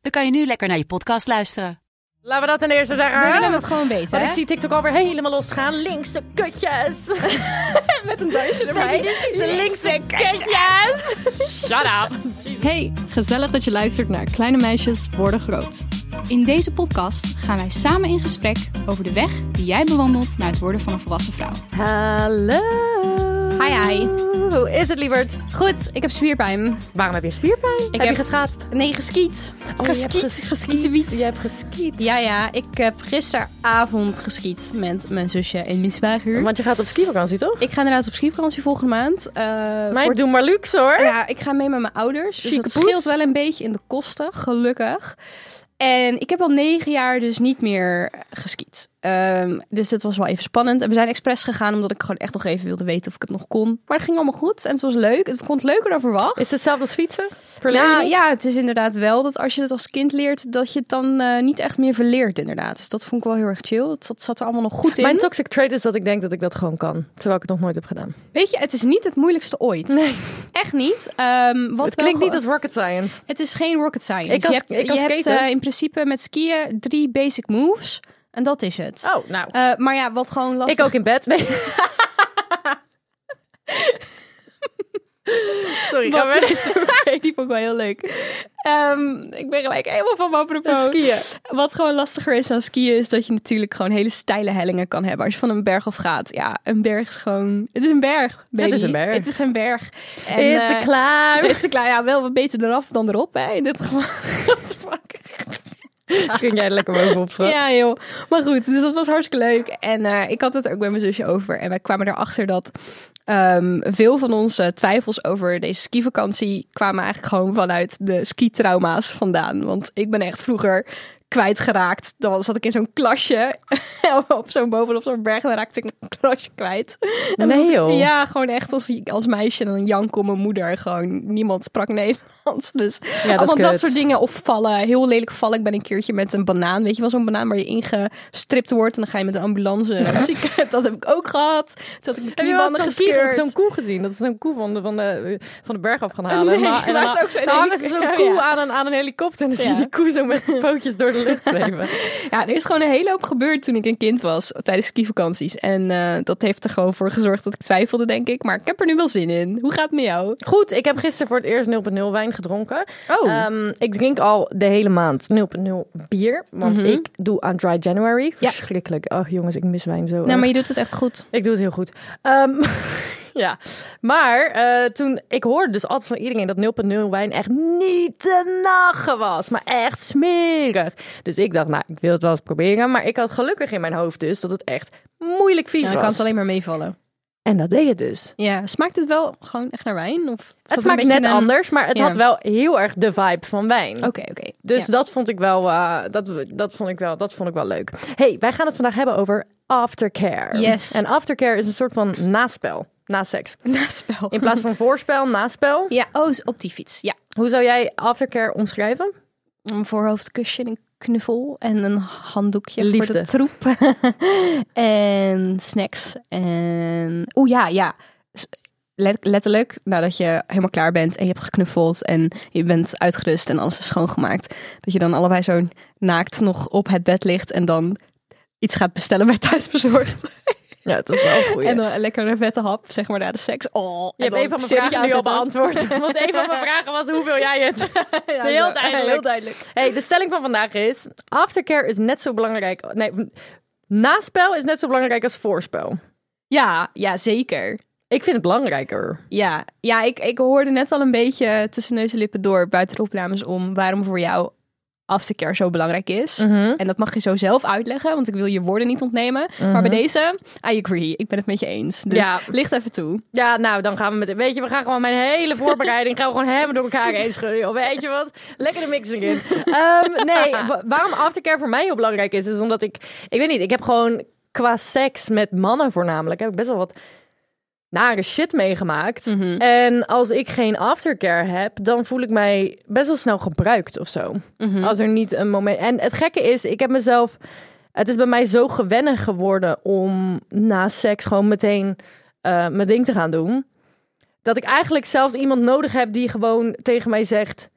dan kan je nu lekker naar je podcast luisteren. Laten we dat ten eerste zeggen. We willen het gewoon weten, Want hè? ik zie TikTok alweer helemaal losgaan. Linkse kutjes. Met een dansje erbij. De linkse kutjes. Shut up. Hey, gezellig dat je luistert naar Kleine Meisjes Worden Groot. In deze podcast gaan wij samen in gesprek over de weg die jij bewandelt naar het worden van een volwassen vrouw. Hallo. Hi, hi. Hoe is het, lieverd? Goed, ik heb spierpijn. Waarom heb je spierpijn? heb, je heb- geschaatst? Nee, geskiet. Oh, geskiet. je hebt geskiet. Je hebt geskiet. Ja, ja, ik heb gisteravond geskiet met mijn zusje en mijn zwager. Want je gaat op skivakantie, toch? Ik ga inderdaad op skivakantie volgende maand. Uh, Maar doe maar luxe, hoor. Ja, ik ga mee met mijn ouders. Dus Chique dat poes. scheelt wel een beetje in de kosten, gelukkig. En ik heb al negen jaar dus niet meer geskiet. Ehm, dus dat was wel even spannend. En we zijn expres gegaan omdat ik gewoon echt nog even wilde weten of ik het nog kon. Maar het ging allemaal goed en het was leuk. Het vond het leuker dan verwacht. Is het hetzelfde als fietsen? Nou ja, het is inderdaad wel dat als je het als kind leert, dat je het dan eh, niet echt meer verleert inderdaad. Dus dat vond ik wel heel erg chill. Het zat, zat er allemaal nog goed in. Mijn toxic trait is dat ik denk dat ik dat gewoon kan. Terwijl ik het nog nooit heb gedaan. Weet je, het is niet het moeilijkste ooit. Nee. Echt niet. Ehm, wat het klinkt niet als rocket science. Het is geen rocket science. Ik als- je hebt, ik als je hebt skater. eh, in principe met skiën drie basic moves. En dat is het. Oh, nou. Eh, maar ja, wat gewoon lastig... ik ook in bed. Nee. Sorry, ga oké, die vond ik wel heel leuk. Ehm, ik ben gelijk helemaal van mijn apropos. Skiën. Wat gewoon lastiger is aan skiën is dat je natuurlijk gewoon hele steile hellingen kan hebben. Als je van een berg af gaat. Ja, een berg is gewoon... Het is een berg, baby. is een berg. Het is een berg. En, Is eh, het klaar? Het is klaar. Ja, wel wat beter eraf dan erop, hè. In dit geval. Fuck? Ging jij er lekker bovenop, schat? Ja, joh. Maar goed, dus dat was hartstikke leuk. En eh, ik had het er ook met mijn zusje over. En wij kwamen erachter dat ehm, veel van onze twijfels over deze skivakantie kwamen eigenlijk gewoon vanuit de skitrauma's vandaan. Want ik ben echt vroeger kwijtgeraakt. Dan zat ik in zo'n klasje op zo'n bovenop zo'n berg en dan raakte ik mijn klasje kwijt. En Nee, zat ik- joh. Ja, gewoon echt als, als meisje en dan jank om mijn moeder. Gewoon niemand sprak Nederlands. Dus is allemaal dat soort dingen. Of vallen, heel lelijk vallen. Ik ben een keertje met een banaan. Weet je wel, zo'n banaan waar je ingestript wordt. En dan ga je met een ambulance. dat heb ik ook gehad. Toen had ik mijn kniebanden zo'n koe, gescheurd. zo'n koe gezien? Dat is zo'n koe van de, van de, van de berg af gaan halen. Nee, maar, en dan, ook zo'n Ja, koe ja. aan, een, aan een helikopter. En dan zie je Ja. die koe zo met zijn pootjes door de lucht zweven. Ja, er is gewoon een hele hoop gebeurd toen ik een kind was. Tijdens skivakanties. En eh, dat heeft er gewoon voor gezorgd dat ik twijfelde, denk ik. Maar ik heb er nu wel zin in. Hoe gaat het met jou? Goed, ik heb gisteren voor het eerst 0.0 wijn gedronken. Oh. Ehm, ik drink al de hele maand 0.0 bier. Want Mhm. ik doe aan Dry January. Ja. Verschrikkelijk. Ach jongens, ik mis wijn zo nou, maar je doet het echt goed. Ik doe het heel goed. Ehm, ja, maar eh, toen ik hoorde dus altijd van iedereen dat 0.0 wijn echt niet te nagen was, maar echt smerig. Dus ik dacht, nou, ik wil het wel eens proberen, maar ik had gelukkig in mijn hoofd dus dat het echt moeilijk vies Ja, dan was. kan het alleen maar meevallen. En dat deed het dus. Ja, smaakt het wel gewoon echt naar wijn? Of Het smaakt net anders, maar het Ja. had wel heel erg de vibe van wijn. Oké, oké. Dus Ja. dat vond ik wel, eh, dat, dat, vond ik wel, dat vond ik wel leuk. hey, wij gaan het vandaag hebben over aftercare. Yes. En aftercare is een soort van naspel, na seks. naspel. In plaats van voorspel, naspel. Ja, oh, op die fiets. Ja. Hoe zou jij aftercare omschrijven? Een voorhoofdkusje, een knuffel en een handdoekje Liefde. voor de troep. en snacks. En... Oeh, ja, ja. Let- letterlijk, nadat je helemaal klaar bent en je hebt geknuffeld en je bent uitgerust en alles is schoongemaakt, dat je dan allebei zo naakt nog op het bed ligt en dan iets gaat bestellen bij thuisbezorgd. Ja, dat is wel een goeie. En dan een lekkere vette hap, zeg maar, na de seks. Oh, je hebt een van mijn vragen nu al beantwoord. Want een van mijn vragen was, hoe wil jij het? heel duidelijk. Heel duidelijk. Hey, de stelling van vandaag is, aftercare is net zo belangrijk... Nee, naspel is net zo belangrijk als voorspel. Ja, ja, zeker. Ik vind het belangrijker. Ja, ja ik, ik hoorde net al een beetje tussen neus en lippen door buiten de opnames om waarom voor jou aftercare zo belangrijk is. Mhm. En dat mag je zo zelf uitleggen, want ik wil je woorden niet ontnemen. Maar bij deze, I agree. Ik ben het met je eens. Dus Ja. licht even toe. Ja, nou, dan gaan we met... Weet je, we gaan gewoon mijn hele voorbereiding... gaan we gewoon helemaal door elkaar heen schudden. Weet je wat? Lekker de mix erin. Ehm, nee, wa- waarom aftercare voor mij heel belangrijk is... is omdat ik... Ik weet niet, ik heb gewoon qua seks met mannen voornamelijk... heb ik best wel wat nare shit meegemaakt. Mhm. En als ik geen aftercare heb... dan voel ik mij best wel snel gebruikt of zo. Mhm. Als er niet een moment... En het gekke is, ik heb mezelf... Het is bij mij zo gewennig geworden om na seks gewoon meteen eh, mijn ding te gaan doen. Dat ik eigenlijk zelfs iemand nodig heb die gewoon tegen mij zegt...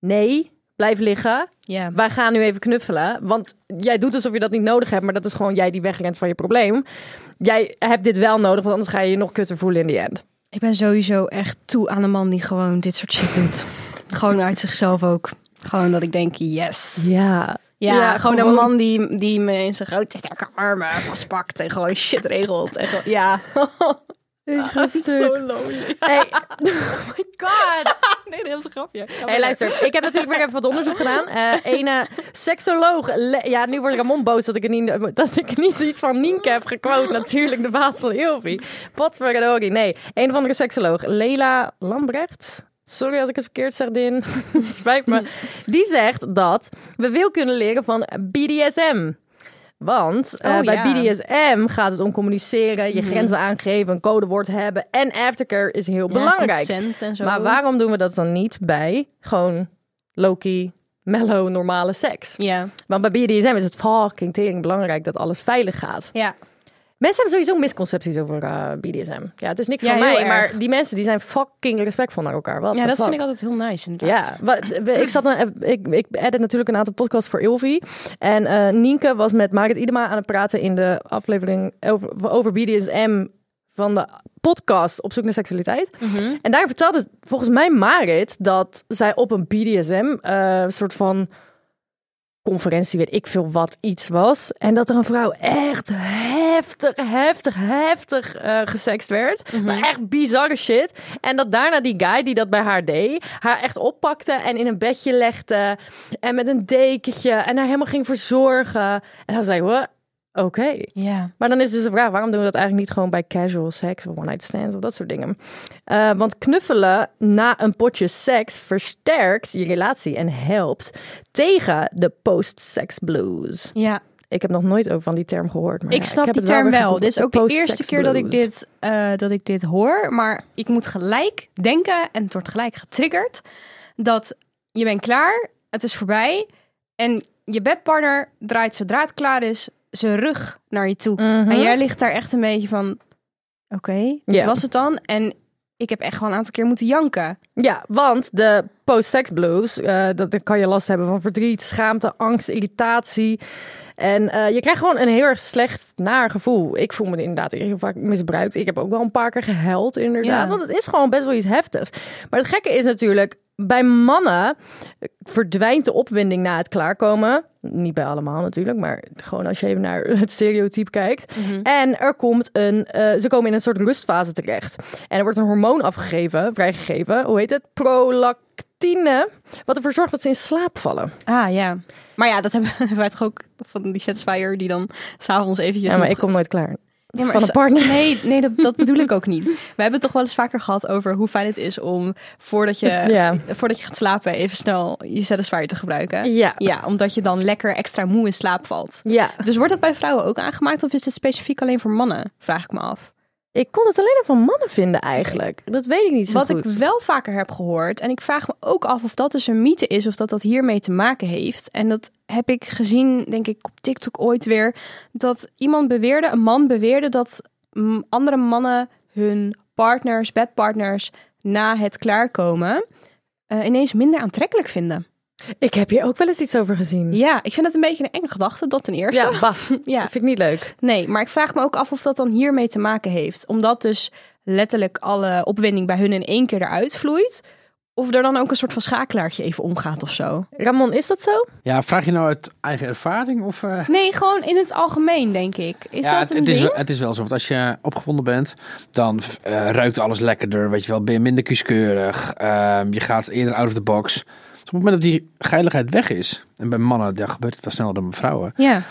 Nee, blijf liggen. Ja. Wij gaan nu even knuffelen. Want jij doet alsof je dat niet nodig hebt, maar dat is gewoon jij die wegrent van je probleem. Jij hebt dit wel nodig, want anders ga je je nog kutter voelen in die end. Ik ben sowieso echt toe aan een man die gewoon dit soort shit doet. gewoon uit zichzelf ook. Gewoon dat ik denk, yes. Ja. Ja, gewoon, een man die, die me in zijn grote sterke armen vastpakt en gewoon shit regelt. En gewoon, ja. Zo lonely. Hey. Oh my god. Nee, dat is een grapje. Hey, luister. Ik heb natuurlijk weer even wat onderzoek gedaan. Eh ene seksoloog. Ja, nu wordt Ramon boos dat ik, niet, dat ik niet iets van Nienke heb gequote. Natuurlijk, de baas van Ilvi. Potverdorie. Nee, een of andere seksoloog. Leila Lambrecht. Sorry als ik het verkeerd zeg, Din. Spijt me. Die zegt dat we veel kunnen leren van BDSM. Want eh, Oh, bij ja. BDSM gaat het om communiceren, je grenzen aangeven, een codewoord hebben. En aftercare is heel belangrijk. Consent en zo. Maar waarom doen we dat dan niet bij gewoon Loki, mellow, normale seks? Ja. Want bij BDSM is het fucking tering belangrijk dat alles veilig gaat. Ja. Mensen hebben sowieso misconcepties over eh, BDSM. Ja, het is niks Ja, van mij, erg. maar die mensen die zijn fucking respectvol naar elkaar. Wat Ja, dat vind ik altijd heel nice inderdaad. Ja, wat, ik zat dan, ik, ik edit natuurlijk een aantal podcasts voor Ilvi. En eh Nienke was met Marit Idema aan het praten in de aflevering over, over BDSM van de podcast Op zoek naar seksualiteit. Mhm. En daar vertelde volgens mij Marit dat zij op een BDSM eh, soort van conferentie, weet ik veel wat, iets was. En dat er een vrouw echt heftig, heftig, heftig eh gesext werd. Maar echt bizarre shit. En dat daarna die guy die dat bij haar deed, haar echt oppakte en in een bedje legde. En met een dekentje en haar helemaal ging verzorgen. En dan zei what? Oké. Ja. Maar dan is dus de vraag, waarom doen we dat eigenlijk niet gewoon bij casual seks of one night stands of dat soort dingen? Eh, want knuffelen na een potje seks versterkt je relatie en helpt tegen de post-sex blues. Ja. Ik heb nog nooit over van die term gehoord. Maar Ik ja, snap heb die term wel. Dit is ook de eerste keer dat ik, dit, eh, dat ik dit hoor. Maar ik moet gelijk denken, en het wordt gelijk getriggerd, dat je bent klaar, het is voorbij. En je bedpartner draait zodra het klaar is zijn rug naar je toe. Mhm. En jij ligt daar echt een beetje van, oké, dit Ja. was het dan. En ik heb echt gewoon een aantal keer moeten janken. Ja, want de post-sex blues, eh, dat, dan kan je last hebben van verdriet, schaamte, angst, irritatie. En eh, je krijgt gewoon een heel erg slecht naar gevoel. Ik voel me inderdaad heel vaak misbruikt. Ik heb ook wel een paar keer gehuild, inderdaad. Ja. Want het is gewoon best wel iets heftigs. Maar het gekke is natuurlijk, bij mannen verdwijnt de opwinding na het klaarkomen. Niet bij allemaal natuurlijk, maar gewoon als je even naar het stereotype kijkt. En er komt een, eh, ze komen in een soort rustfase terecht. En er wordt een hormoon afgegeven, vrijgegeven. Hoe heet het? Prolactine. Wat ervoor zorgt dat ze in slaap vallen. Ah ja. Maar ja, dat hebben wij toch ook van die Satisfyer die dan s'avonds eventjes Ja, maar nog- ik kom nooit klaar. Maar van een partner. Nee, nee dat, dat bedoel ik ook niet. We hebben het toch wel eens vaker gehad over hoe fijn het is om voordat je, Dus, ja. voordat je gaat slapen even snel je Satisfyer te gebruiken. Ja. Ja, omdat je dan lekker extra moe in slaap valt. Ja, Dus wordt dat bij vrouwen ook aangemaakt of is dit specifiek alleen voor mannen? Vraag ik me af. Ik kon het alleen maar van mannen vinden eigenlijk. Dat weet ik niet zo Wat goed. ik wel vaker heb gehoord, en ik vraag me ook af of dat dus een mythe is of dat dat hiermee te maken heeft. En dat heb ik gezien, denk ik, op TikTok ooit weer. Dat iemand beweerde, een man beweerde dat andere mannen hun partners, bedpartners, na het klaarkomen eh, ineens minder aantrekkelijk vinden. Ik heb hier ook wel eens iets over gezien. Ja, ik vind het een beetje een enge gedachte, dat ten eerste. Ja, bah. Ja. Dat vind ik niet leuk. Nee, maar ik vraag me ook af of dat dan hiermee te maken heeft. Omdat dus letterlijk alle opwinding bij hun in één keer eruit vloeit. Of er dan ook een soort van schakelaartje even omgaat of zo. Ramon, is dat zo? Ja, vraag je nou uit eigen ervaring of... eh? Nee, gewoon in het algemeen, denk ik. Is ja, dat het, een het is, ding? wel- het is wel zo. Want als je opgewonden bent, dan eh, ruikt alles lekkerder. Weet je wel, ben je minder kieskeurig. Ehm, je gaat eerder out of the box. Het moment dat die geiligheid weg is, en bij mannen daar gebeurt het wel sneller dan bij vrouwen, Ja.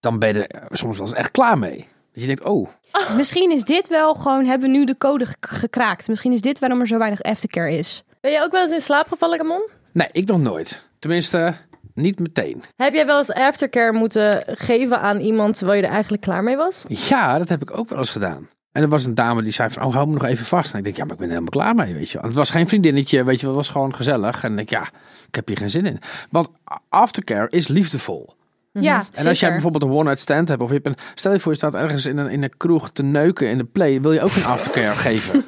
dan ben je er soms wel eens echt klaar mee. Dat je denkt, oh, Misschien is dit wel gewoon, hebben we nu de code ge- gekraakt. Misschien is dit waarom er zo weinig aftercare is. Ben je ook wel eens in slaap gevallen, Ramon? nee, ik nog nooit. Tenminste, niet meteen. Heb jij wel eens aftercare moeten geven aan iemand terwijl je er eigenlijk klaar mee was? Ja, dat heb ik ook wel eens gedaan. En er was een dame die zei van, oh, hou me nog even vast. En ik denk, ja, maar ik ben er helemaal klaar mee, weet je. Het was geen vriendinnetje, weet je, het was gewoon gezellig. En ik denk, ja, ik heb hier geen zin in. Want aftercare is liefdevol. Ja, En als jij bijvoorbeeld een one-night stand hebt, of je hebt een, stel je voor je staat ergens in een, in een kroeg te neuken in de play, wil je ook een aftercare geven.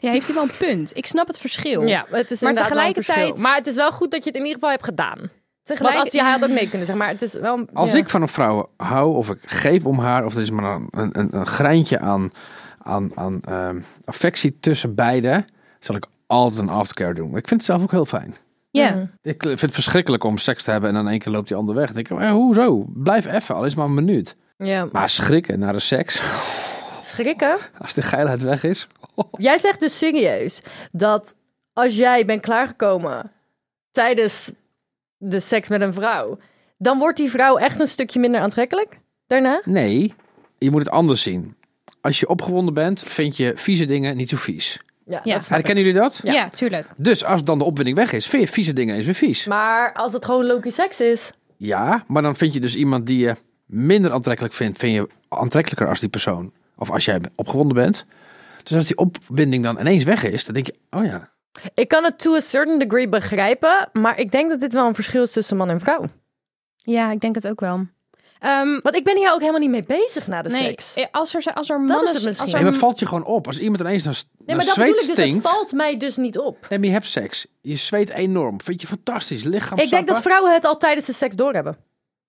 Ja, heeft hij wel een punt. Ik snap het verschil. Ja, het is Maar inderdaad wel een tegelijkertijd- verschil. Maar het is wel goed dat je het in ieder geval hebt gedaan. Tegelijk... Want als hij had ook nee kunnen zeggen, maar het is wel... Als ja. ik van een vrouw hou, of ik geef om haar, of er is maar een, een, een, een greintje aan, aan, aan ehm, affectie tussen beiden, zal ik altijd een aftercare doen. Ik vind het zelf ook heel fijn. Ja. Ik vind het verschrikkelijk om seks te hebben en dan in één keer loopt die ander weg. Dan denk ik, eh, hoezo? Blijf even, al is maar een minuut. Ja, Maar schrikken naar de seks, schrikken. als de geilheid weg is. Jij zegt dus serieus dat als jij bent klaargekomen tijdens de seks met een vrouw, dan wordt die vrouw echt een stukje minder aantrekkelijk daarna? Nee, je moet het anders zien. Als je opgewonden bent, vind je vieze dingen niet zo vies. Ja, Ja. Herkennen jullie dat? Ja. tuurlijk. Dus als dan de opwinding weg is, vind je vieze dingen eens weer vies. Maar als het gewoon Loki seks is, Ja, maar dan vind je dus iemand die je minder aantrekkelijk vindt, vind je aantrekkelijker als die persoon. Of als jij opgewonden bent. Dus als die opwinding dan ineens weg is, dan denk je, oh ja. Ik kan het to a certain degree begrijpen, maar ik denk dat dit wel een verschil is tussen man en vrouw. Ja, ik denk het ook wel. Ehm, Want ik ben hier ook helemaal niet mee bezig na de nee, seks. eh, als er, als er is mannen... het misschien. Als Nee, er, maar het valt je gewoon op. Als iemand ineens naar, Nee, maar dat zweet dus. Het stinkt. valt mij dus niet op. Nee, maar je hebt seks. Je zweet enorm. Vind je fantastisch. Lichaam Ik denk dat vrouwen het al tijdens de seks doorhebben.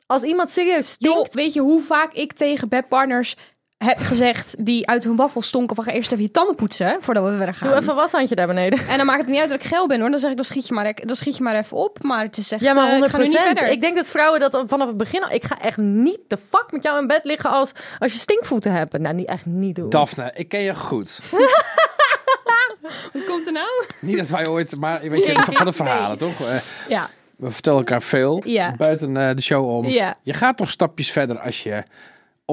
Als iemand serieus stinkt, weet je hoe vaak ik tegen bedpartners heb gezegd die uit hun waffel stonken van ga eerst even je tanden poetsen voordat we verder gaan. doe even een washandje daar beneden. En dan maakt het niet uit dat ik geil ben hoor. Dan zeg ik, dan schiet je maar, dan schiet je maar even op. Maar het is echt, Ja, maar eh, ik 100 ga nu niet verder. Ik denk dat vrouwen dat vanaf het begin al... Ik ga echt niet de fuck met jou in bed liggen als, als je stinkvoeten hebt. Nou, niet, echt niet doen. Daphne, ik ken je goed. Hoe komt het nou? Niet dat wij ooit, maar weet je, van de verhalen, toch? Eh, Ja. we vertellen elkaar veel. Ja. Buiten eh, de show om. Ja. Je gaat toch stapjes verder als je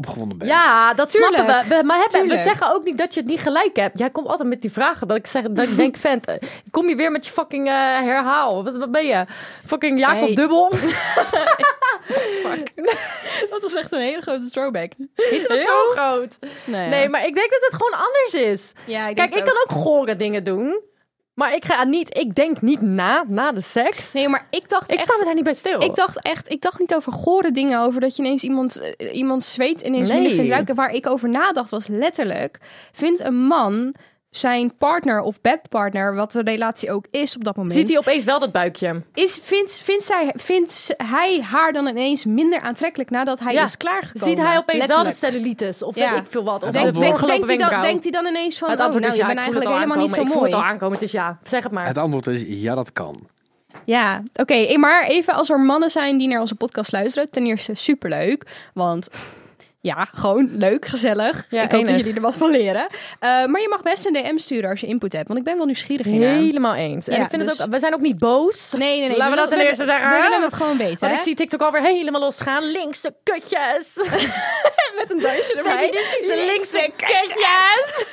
opgewonden bent. Ja, dat Tuurlijk. snappen we. we. Maar hebben, we zeggen ook niet dat je het niet gelijk hebt. Jij komt altijd met die vragen dat ik zeg dat ik denk, vent, eh, kom je weer met je fucking eh, herhaal? Wat, wat ben je? Fucking Jacob. Dubbel? Dat was echt een hele grote throwback. Heet dat Heel zo? groot. Nee, Nee, maar ik denk dat het gewoon anders is. Ja, ik Kijk, ik kan ook gore dingen doen. Maar ik ga niet, ik denk niet na, na de seks. Nee, maar ik dacht Ik echt... sta me daar niet bij stil. Ik dacht echt, ik dacht niet over gore dingen, over dat je ineens iemand, eh, iemand zweet ineens Nee. vindt ruiken. Waar ik over nadacht was letterlijk, vindt een man zijn partner of bedpartner, wat de relatie ook is op dat moment, Ziet hij opeens wel dat buikje? is, vindt, vindt, zij, vindt hij haar dan ineens minder aantrekkelijk nadat hij Ja. is klaargekomen? Ziet hij opeens wel de Letterlijk. cellulitis? Of Ja. weet ik veel wat? Of de Denk, denkt, hij dan, denkt hij dan ineens van, Het oh, antwoord nou, is je ja, bent eigenlijk al helemaal niet zo aankomen. Ik voel mooi. het al aankomen, het is ja. Zeg het maar. Het antwoord is, ja, dat kan. Ja, oké. eh, maar even als er mannen zijn die naar onze podcast luisteren. Ten eerste superleuk. Want ja, gewoon leuk, gezellig. Ja, ik hoop dat jullie er wat van leren. Eh, maar je mag best een DM sturen als je input hebt. Want ik ben wel nieuwsgierig. Helemaal eens. En Ja, ik vind dus- het ook, we zijn ook niet boos. Nee, nee, nee. Laten we dat ten willen- eerste zeggen. We willen het gewoon weten. Want hè? ik zie TikTok alweer helemaal losgaan. Linkse kutjes. met een dansje erbij. Feministische linkse kutjes.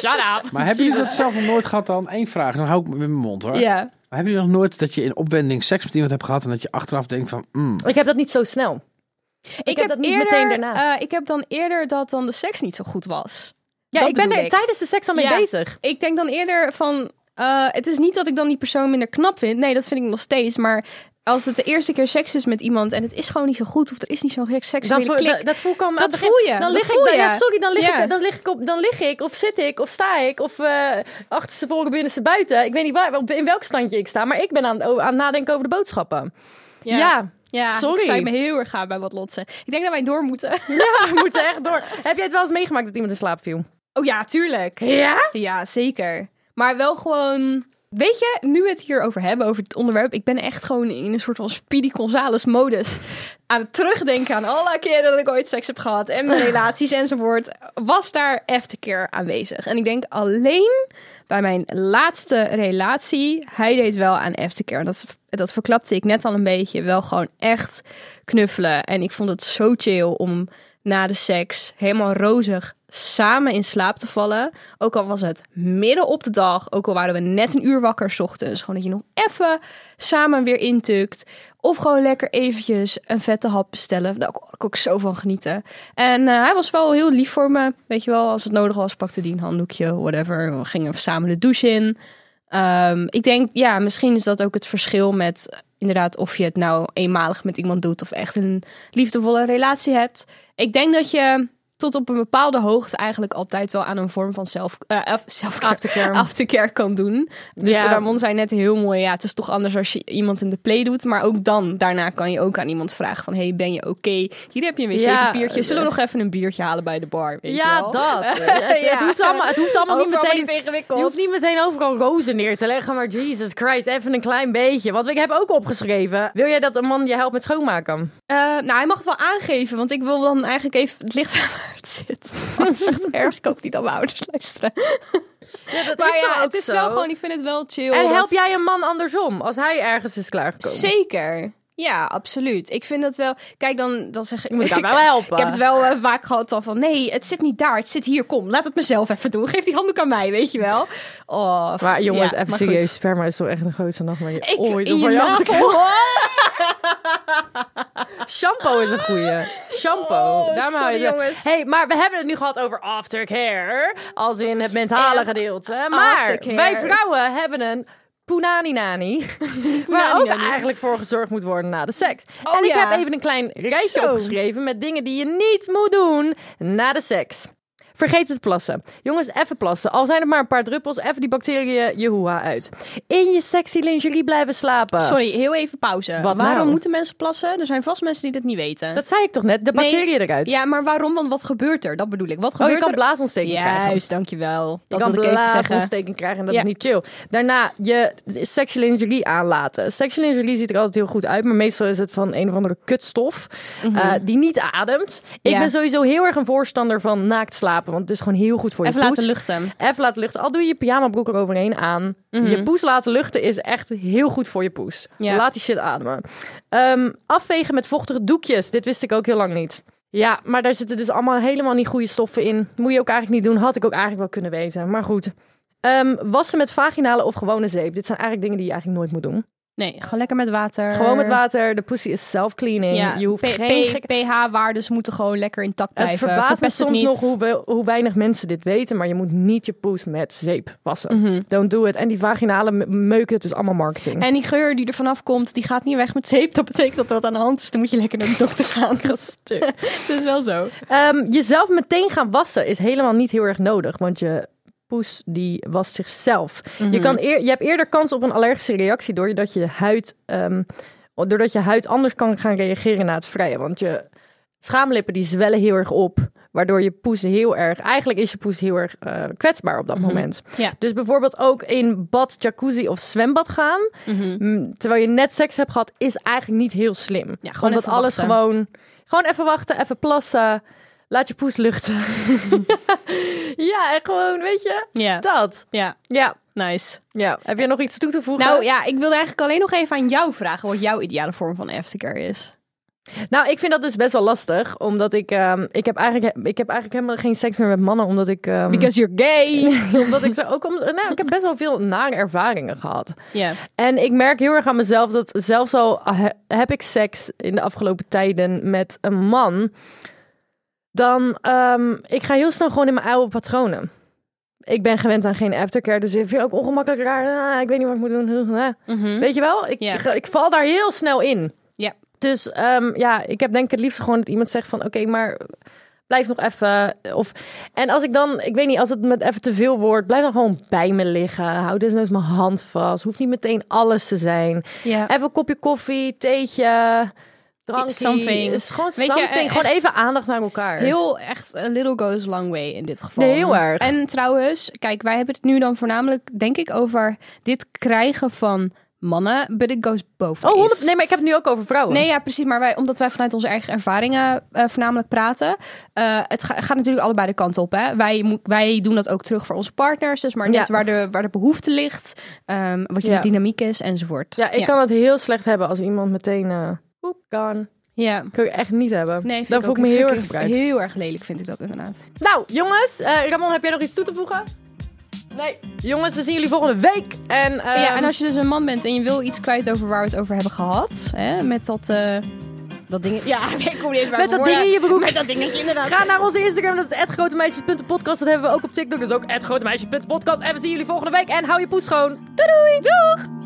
Shut up. Maar hebben jullie dat zelf nog nooit gehad dan? Eén vraag, dan hou ik me in mijn mond hoor. Ja. Maar hebben jullie nog nooit dat je in opwending seks met iemand hebt gehad en dat je achteraf denkt van, mm, Ik heb dat niet zo snel. Ik, heb dat niet meteen daarna. eh, ik heb dan eerder dat dan de seks niet zo goed was. Ja, Dat ik ben er ik. tijdens de seks al mee Ja. bezig. Ik denk dan eerder van... eh, het is niet dat ik dan die persoon minder knap vind. Nee, dat vind ik nog steeds. Maar als het de eerste keer seks is met iemand... en het is gewoon niet zo goed... of er is niet zo'n Dan seksuele voel, klik... dat, dat voel ik al aan Dat het begin. voel je, Dan lig ik, dan- ja, sorry, dan lig, ik, dan, lig ik op, dan lig ik, of zit ik, of sta ik, of eh achterste, voren, binnenste, buiten. Ik weet niet waar, in welk standje ik sta, maar ik ben aan, aan het nadenken over de boodschappen. Ja, Ja, Sorry. ik sluit me heel erg aan bij wat Lot zei. Ik denk dat wij door moeten. ja, we moeten echt door. Heb jij het wel eens meegemaakt dat iemand in slaap viel? Oh ja, tuurlijk. Ja? Ja, zeker. Maar wel gewoon... Weet je, nu we het hierover hebben, over het onderwerp, ik ben echt gewoon in een soort van Speedy Gonzales modus aan het terugdenken aan alle keren dat ik ooit seks heb gehad en mijn relaties enzovoort, was daar aftercare aanwezig. En ik denk alleen bij mijn laatste relatie, hij deed wel aan aftercare. Dat, dat verklapte ik net al een beetje. Wel gewoon echt knuffelen. En ik vond het zo chill om na de seks helemaal rozig samen in slaap te vallen. Ook al was het midden op de dag, ook al waren we net een uur wakker 's ochtends. Gewoon dat je nog even samen weer intukt. Of gewoon lekker eventjes een vette hap bestellen. Daar kon ik ook zo van genieten. En eh, hij was wel heel lief voor me. Weet je wel, als het nodig was, pakte hij een handdoekje, whatever. We gingen samen de douche in. Ehm, ik denk, ja, misschien is dat ook het verschil met inderdaad of je het nou eenmalig met iemand doet of echt een liefdevolle relatie hebt. Ik denk dat je tot op een bepaalde hoogte eigenlijk altijd wel aan een vorm van zelf, af- zelfcare, Aftercare. aftercare kan doen. Dus Ja. Ramon zei net heel mooi, ja, het is toch anders als je iemand in de play doet. Maar ook dan, daarna kan je ook aan iemand vragen van, hey, ben je oké? Hier heb je een wc-papiertje. Zullen we nog even een biertje halen bij de bar? Weet je Ja, wel? dat. Het, het Ja. hoeft allemaal, het hoeft allemaal niet meteen... niet. Je hoeft niet meteen overal rozen neer te leggen, maar Jesus Christ, even een klein beetje. Want ik heb ook opgeschreven, wil jij dat een man je helpt met schoonmaken? Eh, nou, hij mag het wel aangeven, want ik wil dan eigenlijk even het licht aan zit. Dat is echt erg. Ik hoop niet dat mijn ouders luisteren. Ja, dat Maar is ja, het is zo? wel gewoon, ik vind het wel chill. En dat- help jij een man andersom, als hij ergens is klaargekomen? Zeker. Ja, absoluut. Ik vind dat wel. Kijk, dan, dan zeg ik. Je moet elkaar wel helpen. Ik heb het wel eh, vaak gehad al van. Nee, het zit niet daar. Het zit hier. Kom, laat het mezelf even doen. Geef die handdoek aan mij, weet je wel. Oh, Maar jongens, ja, even serieus, sperma is toch echt een grootste nachtmerrie Ik, ooit in je je navel. Shampoo is een goeie. Shampoo. Oh, Daar sorry, hou je het. jongens. Hey, maar we hebben het nu gehad over aftercare. Als in het mentale gedeelte. Maar wij vrouwen hebben een punani nani. waar ook eigenlijk voor gezorgd moet worden na de seks. Oh, en ik ja. heb even een klein rijtje Zo. opgeschreven met dingen die je niet moet doen na de seks. Vergeet het plassen. Jongens, even plassen. Al zijn het maar een paar druppels, even die bacteriën je hoeha uit. In je sexy lingerie blijven slapen. Sorry, heel even pauze. Wat waarom nou? moeten mensen plassen? Er zijn vast mensen die dit niet weten. Dat zei ik toch net? De Nee. bacteriën eruit. Ja, maar waarom? Want wat gebeurt er? Dat bedoel ik. Wat Oh, gebeurt je kan er? blaasontsteking krijgen. Juist, dankjewel. Je Dat kan even zeggen. blaasontsteking krijgen en dat Ja. is niet chill. Daarna je sexual lingerie aanlaten. Sexual lingerie ziet er altijd heel goed uit, maar meestal is het van een of andere kutstof eh, die niet ademt. Ik Mhm. Ja. ben sowieso heel erg een voorstander van naakt slapen, want het is gewoon heel goed voor je Even poes. laten luchten. Even laten luchten. Al doe je je pyjamabroek eroverheen aan. Je poes laten luchten is echt heel goed voor je poes. Mhm. Ja. Laat die shit ademen. Ehm, afvegen met vochtige doekjes. Dit wist ik ook heel lang niet. Ja, maar daar zitten dus allemaal helemaal niet goede stoffen in. Moet je ook eigenlijk niet doen. Had ik ook eigenlijk wel kunnen weten. Maar goed. Ehm, wassen met vaginale of gewone zeep. Dit zijn eigenlijk dingen die je eigenlijk nooit moet doen. Nee, gewoon lekker met water. Gewoon met water. De pussy is self-cleaning. Ja, je hoeft geen pH-waardes moeten gewoon lekker intact Het blijven. verbaast me het soms nog hoe, we- hoe weinig mensen dit weten, maar je moet niet je poes met zeep wassen. Mhm. Don't do it. En die vaginale meuken, het is allemaal marketing. En die geur die er vanaf komt, die gaat niet weg met zeep. Dat betekent dat er wat aan de hand is. Dan moet je lekker naar de dokter gaan. Het is wel zo. Ehm, jezelf meteen gaan wassen is helemaal niet heel erg nodig, want je poes die wast zichzelf. Mhm. je, kan eer, je hebt eerder kans op een allergische reactie doordat je huid, ehm, doordat je huid anders kan gaan reageren na het vrijen. Want je schaamlippen die zwellen heel erg op, waardoor je poes heel erg, eigenlijk is je poes heel erg eh, kwetsbaar op dat moment. Mhm. Ja. Dus bijvoorbeeld ook in bad, jacuzzi of zwembad gaan, Mhm. mm, terwijl je net seks hebt gehad, is eigenlijk niet heel slim. Ja, gewoon Omdat alles wachten. gewoon, gewoon even wachten, even plassen, laat je poes luchten. ja, en gewoon, weet je, Ja. dat. ja, Ja, nice. ja. Heb je nog iets toe te voegen? Nou ja, ik wilde eigenlijk alleen nog even aan jou vragen wat jouw ideale vorm van aftercare is. Nou, ik vind dat dus best wel lastig, omdat ik, ehm, ik heb eigenlijk, ik heb eigenlijk helemaal geen seks meer met mannen, omdat ik, ehm, Because you're gay. omdat ik zo ook, om, nou, ik heb best wel veel nare ervaringen gehad. Ja. En ik merk heel erg aan mezelf dat zelfs al he- heb ik seks in de afgelopen tijden met een man, dan um, ik ga heel snel gewoon in mijn oude patronen. Ik ben gewend aan geen aftercare, dus ik vind het ook ongemakkelijk raar. Ah, ik weet niet wat ik moet doen. Ah. Mhm. Weet je wel? Ik, ik, ik val daar heel snel in. Ja. Dus um, ja, ik heb denk ik het liefst gewoon dat iemand zegt van oké, maar blijf nog even. Of, en als ik dan, ik weet niet, als het met even te veel wordt, blijf dan gewoon bij me liggen. Hou desnoods mijn hand vast. Hoeft niet meteen alles te zijn. Ja. Even een kopje koffie, theetje. Drankje. Something. is gewoon Weet je, something. eh, gewoon even aandacht naar elkaar. Heel echt, a little goes a long way in dit geval. Nee, heel erg. En trouwens, kijk, wij hebben het nu dan voornamelijk, denk ik, over dit krijgen van mannen, but it goes both ways. Oh, 100 nee, maar ik heb het nu ook over vrouwen. Nee, ja, precies. Maar wij, omdat wij vanuit onze eigen ervaringen eh, voornamelijk praten. eh, het ga- gaat natuurlijk allebei de kant op. Hè? Wij, wij doen dat ook terug voor onze partners. Dus maar net Ja. waar, de, waar de behoefte ligt. ehm, wat je Ja. dynamiek is enzovoort. Ja, ik kan het heel slecht hebben als iemand meteen... oep, kan. Ja. Kan ik echt niet hebben. Nee, vind Dan voel ik me heel erg ik gevraagd. Heel erg lelijk vind ik dat inderdaad. Nou, jongens. eh, Ramon, heb jij nog iets toe te voegen? Nee. Jongens, we zien jullie volgende week. En, ja, ehm, en als je dus een man bent en je wil iets kwijt over waar we het over hebben gehad. Hè, met dat... eh, dat ding. Ja, ik kom niet eens bij Met dat ding in je broek. Met dat dingetje, inderdaad. Ga naar onze Instagram, dat is @grotemeisjes.podcast. Dat hebben we ook op TikTok, dus ook @grotemeisjes.podcast. En we zien jullie volgende week en hou je poes schoon. Doei doei! Doeg!